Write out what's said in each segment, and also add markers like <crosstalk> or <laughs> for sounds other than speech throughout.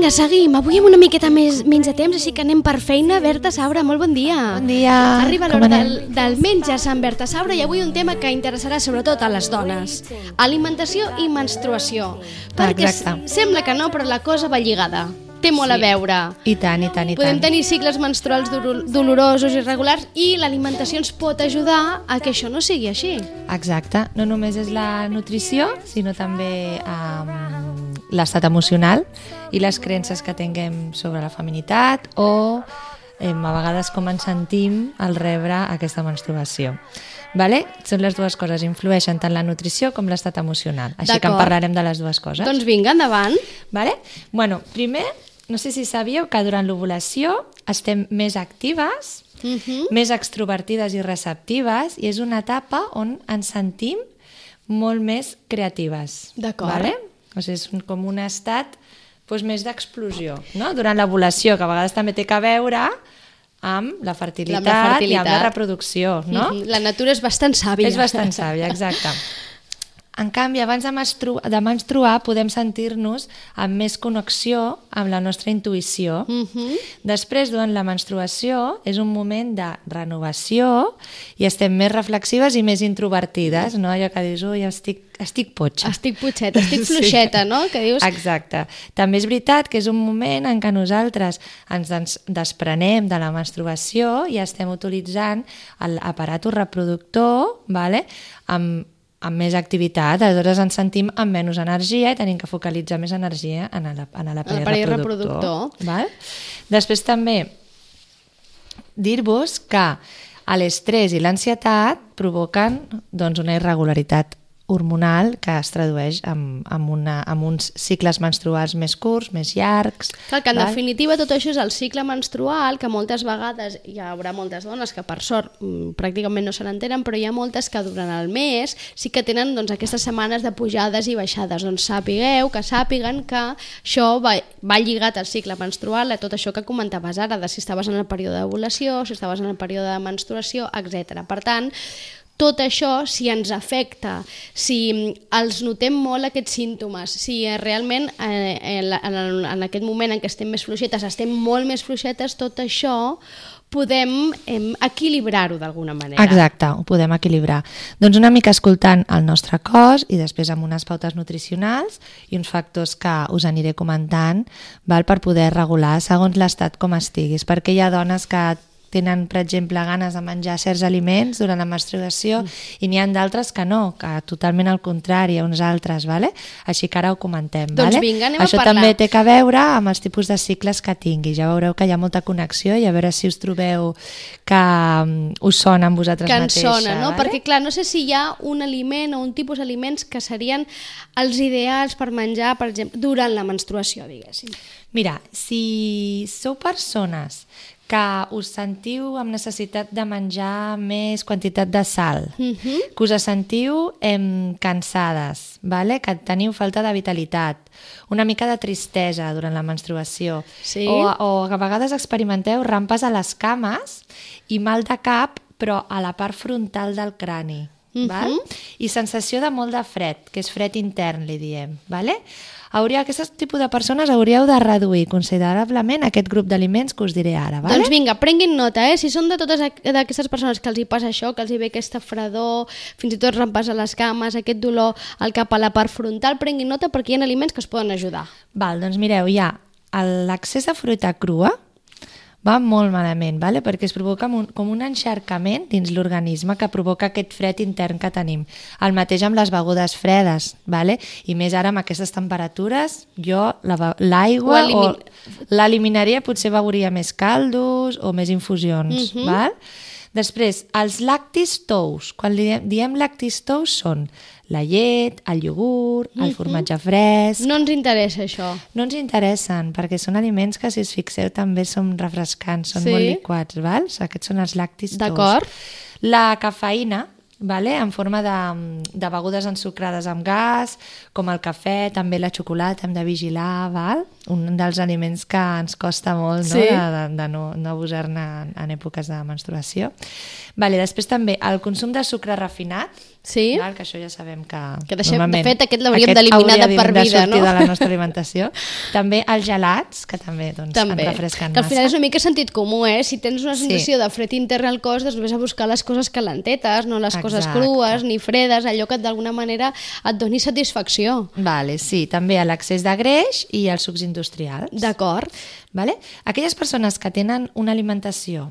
Vinga, seguim. Avui amb una miqueta més, menys de temps, així que anem per feina. Berta Saura, molt bon dia. Bon dia. Arriba l'hora del, del menges amb Berta Saura i avui un tema que interessarà sobretot a les dones. Alimentació i menstruació. Perquè Exacte. sembla que no, però la cosa va lligada. Té molt a veure. I tant, i tant, i Podem tant. tenir cicles menstruals dolo- dolorosos, irregulars, i l'alimentació ens pot ajudar a que això no sigui així. Exacte. No només és la nutrició, sinó també um, l'estat emocional i les creences que tinguem sobre la feminitat o em, a vegades com ens sentim al rebre aquesta menstruació. Vale? Són les dues coses, influeixen tant la nutrició com l'estat emocional. Així que en parlarem de les dues coses. Doncs vinga, endavant. Vale? Bueno, primer, no sé si sabíeu que durant l'ovulació estem més actives, Uh -huh. més extrovertides i receptives i és una etapa on ens sentim molt més creatives. D'acord. Vale? O sigui, és com un estat doncs, més d'explosió. No? Durant l'ovulació, que a vegades també té a veure amb la fertilitat, Amb la fertilitat. i amb la reproducció. No? Mhm. La natura és bastant sàvia. És bastant sàvia, exacte. <laughs> En canvi, abans de, menstru de menstruar podem sentir-nos amb més connexió amb la nostra intuïció. Mhm. Després, durant la menstruació, és un moment de renovació i estem més reflexives i més introvertides, no? Allò que dius, ui, estic, estic potxa. Estic potxeta, <laughs> estic fluixeta, no? Que dius... Exacte. També és veritat que és un moment en què nosaltres ens des- desprenem de la menstruació i estem utilitzant l'aparato reproductor vale? amb, amb més activitat, aleshores ens sentim amb menys energia i tenim que focalitzar més energia en la- en l'aparell l'aparell reproductor. reproductor. Val? Després també dir-vos que l'estrès i l'ansietat provoquen doncs, una irregularitat hormonal que es tradueix amb, amb, una, amb uns cicles menstruals més curts, més llargs. Clar, que en val? definitiva tot això és el cicle menstrual, que moltes vegades hi haurà moltes dones que per sort mm, pràcticament no se n'entenen, però hi ha moltes que durant el mes sí que tenen doncs, aquestes setmanes de pujades i baixades. Doncs sàpigueu, que sàpiguen que això va, va lligat al cicle menstrual, a tot això que comentaves ara, de si estaves en el període d'ovulació, si estaves en el període de menstruació, etc. Per tant, tot això, si ens afecta, si mm, els notem molt aquests símptomes, si eh, realment eh, en, en, en aquest moment en què estem més fluixetes, estem molt més fluixetes, tot això podem em, equilibrar-ho d'alguna manera. Exacte, ho podem equilibrar. Doncs una mica escoltant el nostre cos i després amb unes pautes nutricionals i uns factors que us aniré comentant val, per poder regular segons l'estat com estiguis, perquè hi ha dones que tenen, per exemple, ganes de menjar certs aliments durant la menstruació mm. i n'hi ha d'altres que no, que totalment al contrari, a uns altres, vale? així que ara ho comentem. Doncs vale? vinga, anem a Això parlar. també té a veure amb els tipus de cicles que tingui. Ja veureu que hi ha molta connexió i a veure si us trobeu que um, us sona amb vosaltres que mateixa. sona, no? vale? Perquè, clar, no sé si hi ha un aliment o un tipus d'aliments que serien els ideals per menjar, per exemple, durant la menstruació, diguéssim. Mira, si sou persones que us sentiu amb necessitat de menjar més quantitat de sal, Mhm. que us sentiu em, cansades, vale? que teniu falta de vitalitat, una mica de tristesa durant la menstruació, Sí. o, o que a vegades experimenteu rampes a les cames i mal de cap, però a la part frontal del crani. Mhm. val? I sensació de molt de fred, que és fred intern, li diem. Vale? Hauria, aquest tipus de persones hauríeu de reduir considerablement aquest grup d'aliments que us diré ara. Vale? Doncs vinga, prenguin nota, eh? Si són de totes aqu- d'aquestes persones que els hi passa això, que els hi ve aquesta fredor, fins i tot rampes a les cames, aquest dolor al cap a la part frontal, prenguin nota perquè hi ha aliments que us poden ajudar. Val, doncs mireu, hi ha l'accés a fruita crua, va molt malament, vale? perquè es provoca un, com un enxarcament dins l'organisme que provoca aquest fred intern que tenim. El mateix amb les begudes fredes, vale? i més ara amb aquestes temperatures, jo la l'aigua o l'eliminaria, potser beuria més caldos o més infusions. Mhm. val? Després, els lactis tous. Quan diem, diem lactis tous són la llet, el iogurt, el formatge fresc, No ens interessa això. no ens interessen, perquè són aliments que, si us fixeu, també són refrescants, són Sí. molt liquats, val? Aquests són els lactis tous. D'acord. La cafeïna, vale? en forma de, de begudes ensucrades amb gas, com el cafè, també la xocolata, hem de vigilar, val? un dels aliments que ens costa molt no? Sí. de, de, de no, no abusar-ne en, en èpoques de menstruació. Vale, després també el consum de sucre refinat, Sí? val? que això ja sabem que, Que deixem- de fet, aquest l'hauríem d'eliminar de per de vida, no? de la nostra alimentació. <laughs> també els gelats, que també, doncs, També. ens refresquen que al final és massa. una mica sentit comú, eh? Si tens una Sí. sensació de fred intern al cos, doncs vés a buscar les coses calentetes, no les coses Exacte. crues ni fredes, allò que d'alguna manera et doni satisfacció. Vale, sí, també a l'accés de greix i als sucs industrials. D'acord? Vale? Aquelles persones que tenen una alimentació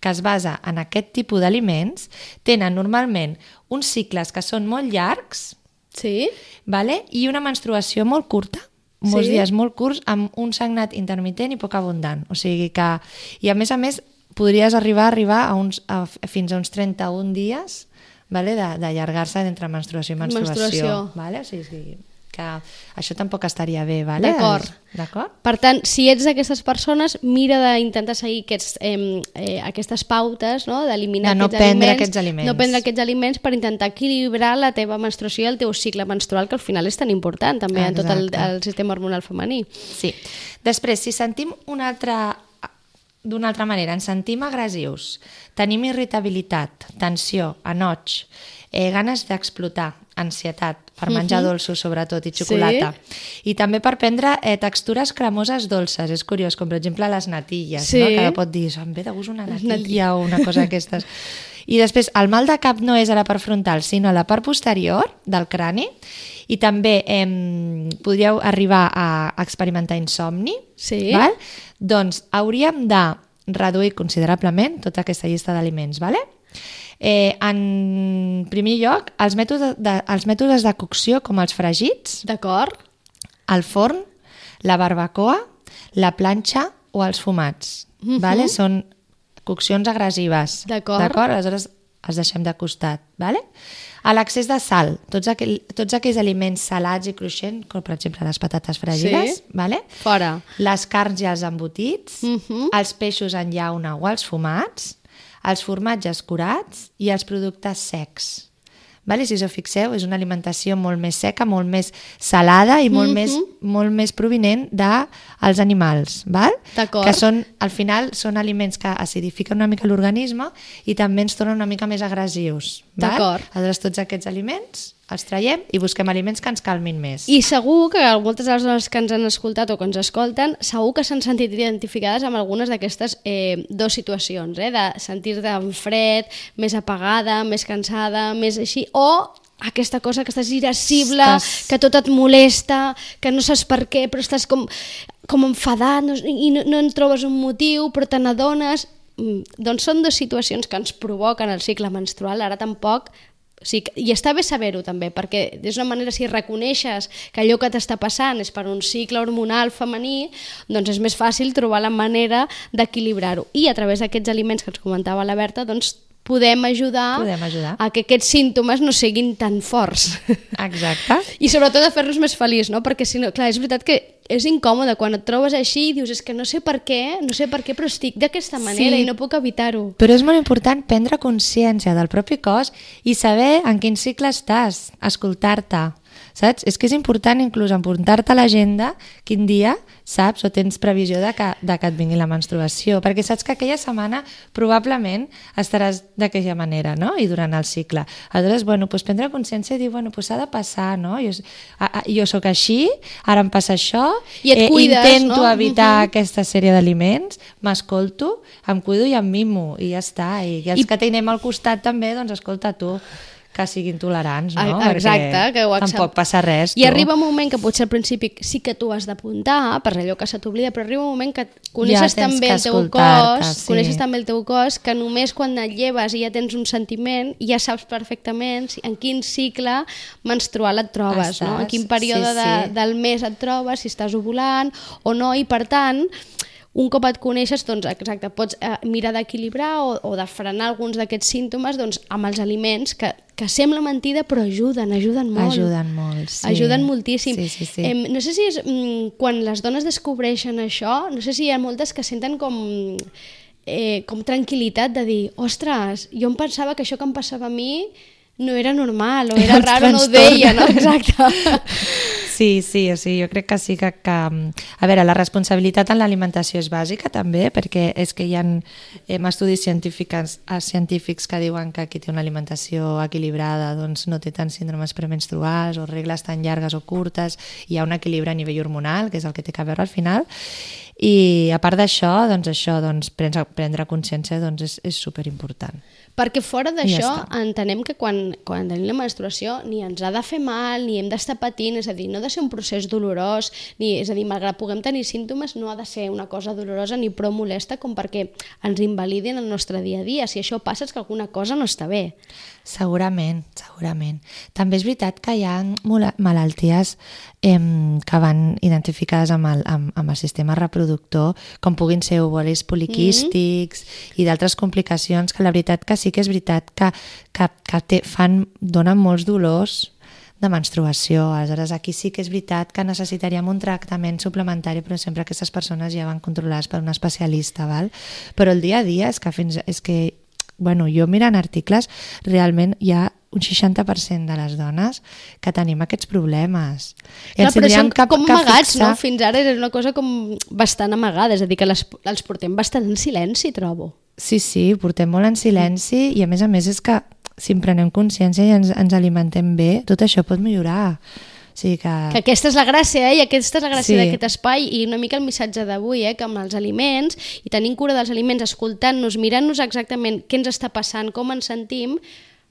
que es basa en aquest tipus d'aliments tenen normalment uns cicles que són molt llargs Sí? vale? i una menstruació molt curta, molts Sí? dies molt curts, amb un sagnat intermitent i poc abundant. O sigui que... I a més a més, podries arribar a arribar a uns, a, fins a uns 31 dies vale? de- d'allargar-se d'entre menstruació i menstruació. Menstruació. Vale? O sigui que això tampoc estaria bé. Vale? D'acord. D'acord? Per tant, si ets d'aquestes persones, mira d'intentar seguir aquests, eh, eh, aquestes pautes, no? d'eliminar De no aquests, prendre aliments, aquests aliments. no prendre aquests aliments per intentar equilibrar la teva menstruació i el teu cicle menstrual, que al final és tan important també en tot el, Exacte. el sistema hormonal femení. Sí. Després, si sentim una altra d'una altra manera, ens sentim agressius, tenim irritabilitat, tensió, anoig, eh, ganes d'explotar, ansietat, per menjar dolços sobretot i xocolata. I també per prendre eh, textures cremoses dolces, és curiós, com per exemple les natilles, Sí. no? que ara pot dir, em ve de gust una natilla o una cosa d'aquestes. I després, el mal de cap no és a la part frontal, sinó a la part posterior del crani, i també eh, podríeu arribar a experimentar insomni, Sí. val? doncs hauríem de reduir considerablement tota aquesta llista d'aliments. Vale? Eh, en primer lloc, els mètodes, de, els mètodes de cocció com els fregits, D'acord? el forn, la barbacoa, la planxa o els fumats. vale? Són coccions agressives. D'acord. D'acord? Aleshores els deixem de costat. Vale? A l'accés de sal, tots, aquell, tots aquells aliments salats i cruixents, com per exemple les patates fregides, Sí. vale? Fora. les carns i els embotits, Mhm. els peixos en llauna o els fumats, els formatges curats i els productes secs. Vale? Si us ho fixeu, és una alimentació molt més seca, molt més salada i molt, Mhm. més, molt més provinent dels animals. Val? Que són, al final són aliments que acidifiquen una mica l'organisme i també ens tornen una mica més agressius. val? D'acord. Aleshores, tots aquests aliments els traiem i busquem aliments que ens calmin més. I segur que moltes de les dones que ens han escoltat o que ens escolten, segur que s'han sentit identificades amb algunes d'aquestes eh, dues situacions, eh? de sentir-te en fred, més apagada, més cansada, més així, o aquesta cosa que estàs irascible, Que que, tot et molesta, que no saps per què, però estàs com, com enfadat no, i no, no en trobes un motiu, però te n'adones... Mm, Doncs són dues situacions que ens provoquen el cicle menstrual, ara tampoc o sigui, I està bé saber-ho també, perquè és una manera, si reconeixes que allò que t'està passant és per un cicle hormonal femení, doncs és més fàcil trobar la manera d'equilibrar-ho. I a través d'aquests aliments que ens comentava la Berta, doncs podem ajudar, Podem ajudar. a que aquests símptomes no siguin tan forts. Exacte. I sobretot a fer-nos més feliços, no? Perquè si no, clar, és veritat que és incòmode quan et trobes així i dius és que no sé per què, no sé per què, però estic d'aquesta manera Sí. i no puc evitar-ho. Però és molt important prendre consciència del propi cos i saber en quin cicle estàs, escoltar-te, saps? És que és important inclús apuntar-te a l'agenda quin dia saps o tens previsió de que, de que et vingui la menstruació, perquè saps que aquella setmana probablement estaràs d'aquella manera, no? I durant el cicle. Aleshores, bueno, doncs prendre consciència i dir, bueno, doncs s'ha de passar, no? Jo, a, a, jo sóc així, ara em passa això, I et cuides, intento no? evitar Mhm. aquesta sèrie d'aliments, m'escolto, em cuido i em mimo, i ja està. I els I- que tenim al costat també, doncs escolta tu, que siguin tolerants, no? Ah, Exacte, Perquè que ho accep- Tampoc passa res, I tu. arriba un moment que potser al principi sí que tu has d'apuntar, per allò que se t'oblida, però arriba un moment que coneixes Ja també que el teu cos, sí. coneixes també el teu cos, que només quan et lleves i ja tens un sentiment, ja saps perfectament en quin cicle menstrual et trobes, no? en Estàs, quin període sí, de, sí. del mes et trobes, si estàs ovulant o no, i per tant, un cop et coneixes, doncs, exacte, pots eh, mirar d'equilibrar o, o de frenar alguns d'aquests símptomes doncs, amb els aliments que, que sembla mentida però ajuden, ajuden molt. Ajuden molt, sí. Ajuden moltíssim. Sí, sí, sí. Em, no sé si és mm, quan les dones descobreixen això, no sé si hi ha moltes que senten com, eh, com tranquil·litat de dir, ostres, jo em pensava que això que em passava a mi no era normal, o era raro, no ho deia, no? <laughs> Exacte. Sí, sí, o sigui, jo crec que sí que, que... A veure, la responsabilitat en l'alimentació és bàsica també, perquè és que hi ha eh, estudis científics, eh, científics que diuen que qui té una alimentació equilibrada doncs, no té tants síndromes premenstruals o regles tan llargues o curtes, hi ha un equilibri a nivell hormonal, que és el que té que veure al final, i a part d'això, doncs això, doncs, prendre, prendre consciència doncs, és, és superimportant. Perquè fora d'això Ja està. entenem que quan, quan tenim la menstruació ni ens ha de fer mal, ni hem d'estar patint, és a dir, no ha de ser un procés dolorós, ni, és a dir, malgrat puguem tenir símptomes, no ha de ser una cosa dolorosa ni prou molesta com perquè ens invalidin el nostre dia a dia. Si això passa és que alguna cosa no està bé. Segurament, segurament. També és veritat que hi ha malalties em, que van identificades amb el, amb, amb el sistema reproductor, com puguin ser ovaris poliquístics i d'altres complicacions, que la veritat que sí que és veritat que, que, que té, fan, donen molts dolors de menstruació. Aleshores, aquí sí que és veritat que necessitaríem un tractament suplementari, però sempre aquestes persones ja van controlades per un especialista, val? Però el dia a dia és que fins és que bueno, jo mirant articles, realment hi ha un 60% de les dones que tenim aquests problemes. I Clar, però són com amagats, fixar- no? Fins ara era una cosa com bastant amagada, és a dir, que les, els portem bastant en silenci, trobo. Sí, sí, portem molt en silenci i a més a més és que si en prenem consciència i ens, ens alimentem bé, tot això pot millorar. O sigui que... Que aquesta és la gràcia, eh? I aquesta és la gràcia Sí. d'aquest espai i una mica el missatge d'avui, eh? Que amb els aliments i tenint cura dels aliments, escoltant-nos, mirant-nos exactament què ens està passant, com ens sentim,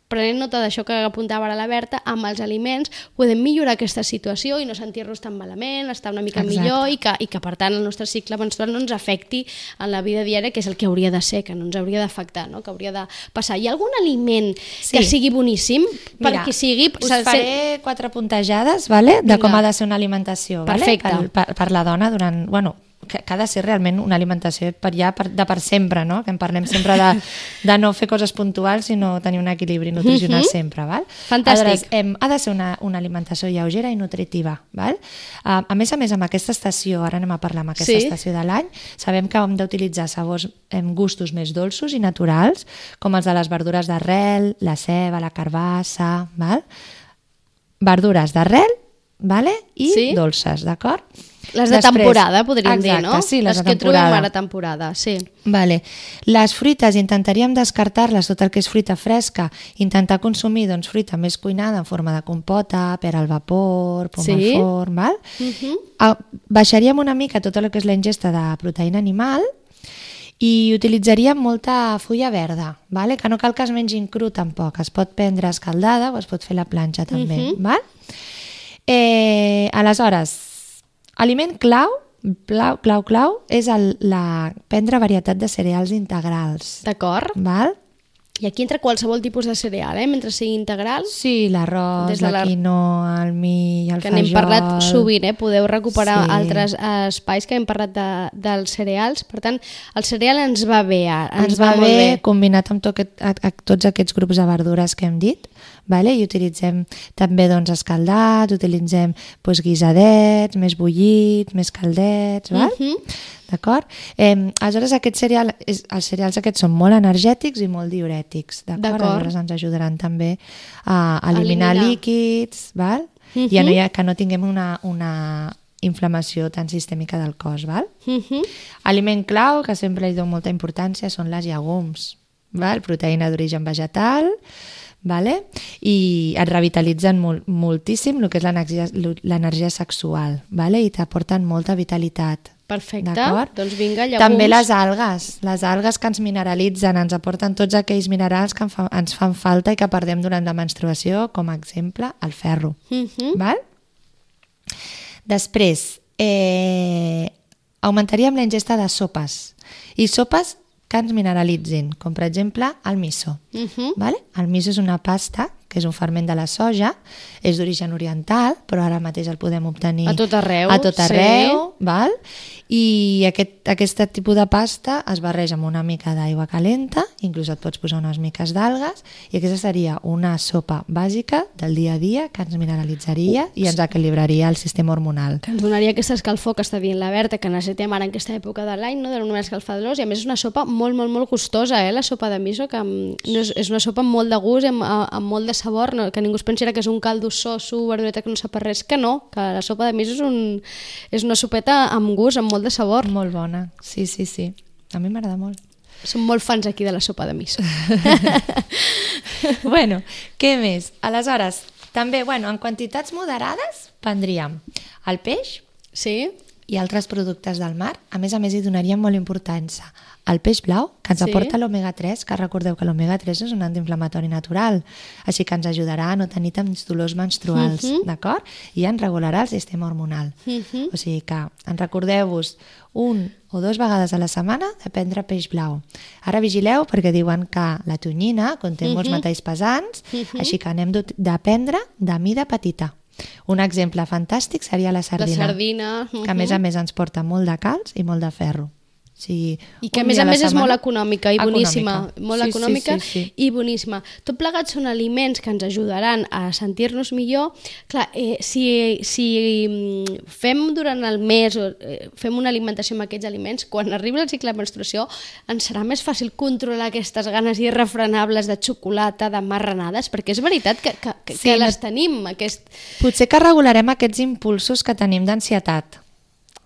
prenent nota d'això que apuntava ara la Berta, amb els aliments podem millorar aquesta situació i no sentir-nos tan malament, estar una mica Exacte. millor i que, i que per tant el nostre cicle menstrual no ens afecti en la vida diària, que és el que hauria de ser, que no ens hauria d'afectar, no? que hauria de passar. Hi ha algun aliment Sí. que sigui boníssim per Mira, qui sigui? Us faré quatre puntejades vale, de Vinga. com ha de ser una alimentació vale, Perfecte. per, per, per la dona durant... Bueno, que, que ha de ser realment una alimentació per ja per, de per sempre, no? que en parlem sempre de, de no fer coses puntuals, sinó tenir un equilibri nutricional sempre. Val? Fantàstic. Aleshores, em, ha de ser una, una alimentació lleugera i nutritiva. Val? Uh, a més a més, amb aquesta estació, ara anem a parlar amb aquesta Sí. estació de l'any, sabem que hem d'utilitzar sabors amb gustos més dolços i naturals, com els de les verdures d'arrel, la ceba, la carbassa, val? verdures d'arrel vale? i Sí. dolces, d'acord? Les de Després- temporada, podríem Exacte, dir, no? sí, les, de que trobem ara temporada, sí. Vale. Les fruites intentaríem descartar-les, tot el que és fruita fresca, intentar consumir doncs, fruita més cuinada en forma de compota, pera al vapor, poma Sí. al forn, val? Mhm. Ah, baixaríem una mica tot el que és la ingesta de proteïna animal i utilitzaríem molta fulla verda, vale? que no cal que es mengin cru tampoc, es pot prendre escaldada o es pot fer la planxa també. Mhm. val? Eh, aleshores, aliment clau, clau, clau, clau és el, la, prendre varietat de cereals integrals. D'acord? Val? I aquí entra qualsevol tipus de cereal, eh? mentre sigui integral, Sí, l'arròs, la la- quinoa, el mi, el que fajol... n'hem parlat sovint, eh? podeu recuperar Sí. altres eh, espais que hem parlat de, dels cereals. Per tant, el cereal ens va bé, ens, ens va, molt bé, bé. combinat amb tot aquest, a, a, tots aquests grups de verdures que hem dit vale? i utilitzem també doncs, escaldats, utilitzem doncs, guisadets, més bullits, més caldets, val? Mhm. d'acord? Eh, aleshores aquest cereal, és, els cereals aquests són molt energètics i molt diurètics, d'acord? Aleshores ens ajudaran també a eliminar, Eliminar. líquids, val? Mhm. I a no hi ha, que no tinguem una, una inflamació tan sistèmica del cos, val? Mhm. Aliment clau, que sempre hi dono molta importància, són les llegums. Val? Proteïna d'origen vegetal, vale? i et revitalitzen molt, moltíssim el que és l'energia sexual vale? i t'aporten molta vitalitat. Perfecte. Doncs vinga, llegums. També les algues, les algues que ens mineralitzen, ens aporten tots aquells minerals que ens fan falta i que perdem durant la menstruació, com a exemple, el ferro. Mhm. Val? Després, eh, augmentaríem la ingesta de sopes. I sopes que ens mineralitzin, com per exemple el miso. Mhm. Vale? El miso és una pasta, que és un ferment de la soja, és d'origen oriental, però ara mateix el podem obtenir A tot arreu, a tot sí. arreu val? I aquest, aquest tipus de pasta es barreja amb una mica d'aigua calenta, inclús et pots posar unes miques d'algues, i aquesta seria una sopa bàsica del dia a dia que ens mineralitzaria i ens equilibraria el sistema hormonal. Que ens donaria aquesta escalfor que està dient la Berta, que necessitem ara en aquesta època de l'any, no? de només escalfadors, i a més és una sopa molt, molt, molt gustosa, eh? la sopa de miso, que no és, és una sopa amb molt de gust, amb, amb molt de sabor, no? que ningú es pensarà que és un caldo soso, verdureta que no sap res, que no, que la sopa de miso és, un, és una sopeta amb gust, amb molt molt de sabor. Molt bona, sí, sí, sí. A mi m'agrada molt. Som molt fans aquí de la sopa de miso. <laughs> bueno, què més? Aleshores, també, bueno, en quantitats moderades prendríem el peix sí? I altres productes del mar. A més a més, hi donaríem molt importància el peix blau, que ens sí. aporta l'omega 3, que recordeu que l'omega 3 és un antiinflamatori natural, així que ens ajudarà a no tenir tants dolors menstruals, uh mhm. -huh. d'acord? I ens regularà el sistema hormonal. Uh mhm. -huh. O sigui que ens recordeu-vos un o dues vegades a la setmana de prendre peix blau. Ara vigileu perquè diuen que la tonyina conté uh -huh. molts mhm. metalls pesants, uh -huh. així que anem de prendre de mida petita. Un exemple fantàstic seria la sardina, la sardina. Que a més a més ens porta molt de calç i molt de ferro. Sí, I que a més a, a més és molt econòmica i boníssima. Econòmica. Molt sí, econòmica sí, sí, sí. i boníssima. Tot plegat són aliments que ens ajudaran a sentir-nos millor. Clar, eh, si, si mm, fem durant el mes o eh, fem una alimentació amb aquests aliments, quan arribi el cicle de menstruació ens serà més fàcil controlar aquestes ganes irrefrenables de xocolata, de marranades, perquè és veritat que, que, que, sí, que les tenim. Aquest... Potser que regularem aquests impulsos que tenim d'ansietat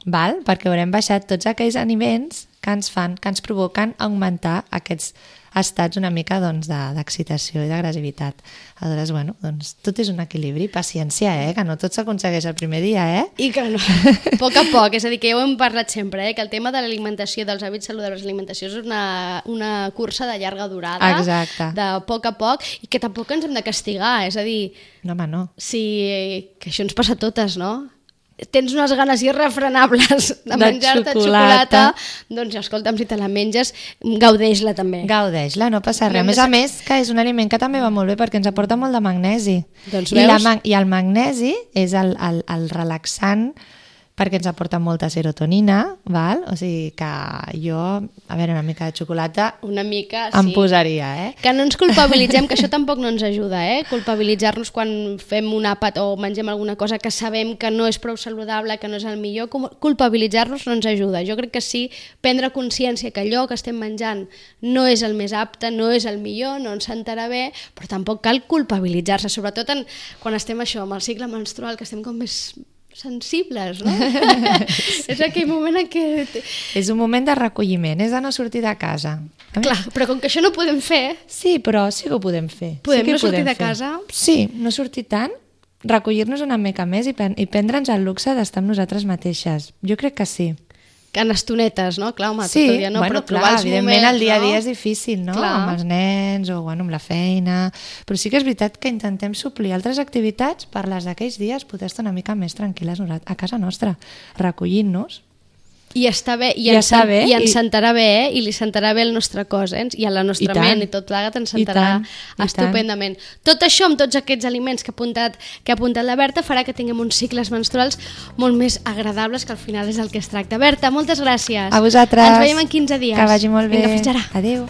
val? perquè haurem baixat tots aquells aliments que ens fan, que ens provoquen augmentar aquests estats una mica doncs, d'excitació i d'agressivitat. Aleshores, bueno, doncs, tot és un equilibri, paciència, eh? que no tot s'aconsegueix el primer dia, eh? I que no, a poc a poc, és a dir, que ja ho hem parlat sempre, eh? que el tema de l'alimentació, dels hàbits saludables de l'alimentació és una, una cursa de llarga durada, Exacte. de poc a poc, i que tampoc ens hem de castigar, és a dir... No, home, no. Si, que això ens passa a totes, no? Tens unes ganes irrefrenables <laughs> de, de menjar-te xocolata. xocolata, doncs escolta'm, si te la menges, gaudeix-la també. Gaudeix-la, no passa res. A més a més, que és un aliment que també va molt bé perquè ens aporta molt de magnesi. Doncs veus? I, la, I el magnesi és el, el, el relaxant perquè ens aporta molta serotonina, val? o sigui que jo, a veure, una mica de xocolata una mica, em sí. posaria, eh? Que no ens culpabilitzem, que això tampoc no ens ajuda, eh? Culpabilitzar-nos quan fem un àpat o mengem alguna cosa que sabem que no és prou saludable, que no és el millor, culpabilitzar-nos no ens ajuda. Jo crec que sí, prendre consciència que allò que estem menjant no és el més apte, no és el millor, no ens sentarà bé, però tampoc cal culpabilitzar-se, sobretot en, quan estem això, amb el cicle menstrual, que estem com més sensibles, no? <laughs> és aquell moment en què... És un moment de recolliment, és de no sortir de casa. Clar, però com que això no ho podem fer... Sí, però sí que ho podem fer. Podem sí no sortir podem de fer. casa? Sí, no sortir tant, recollir-nos una mica més i, i prendre'ns el luxe d'estar amb nosaltres mateixes. Jo crec que sí que en estonetes, no? Clar, home, sí, tot el dia no, bueno, però clar, evidentment moments, el dia a dia no? és difícil, no? Clar. Amb els nens o bueno, amb la feina, però sí que és veritat que intentem suplir altres activitats per les d'aquells dies poder estar una mica més tranquil·les a casa nostra, recollint-nos i està bé, i, I, ens, bé, i ens i... sentarà bé, eh? i li sentarà bé el nostre cos, eh? i a la nostra I ment, i tot plegat ens sentarà I tant, estupendament. Tot això, amb tots aquests aliments que ha, apuntat, que ha apuntat la Berta, farà que tinguem uns cicles menstruals molt més agradables, que al final és el que es tracta. Berta, moltes gràcies. A vosaltres. Ens veiem en 15 dies. Que vagi molt bé. Vinga, fins ara. Adéu.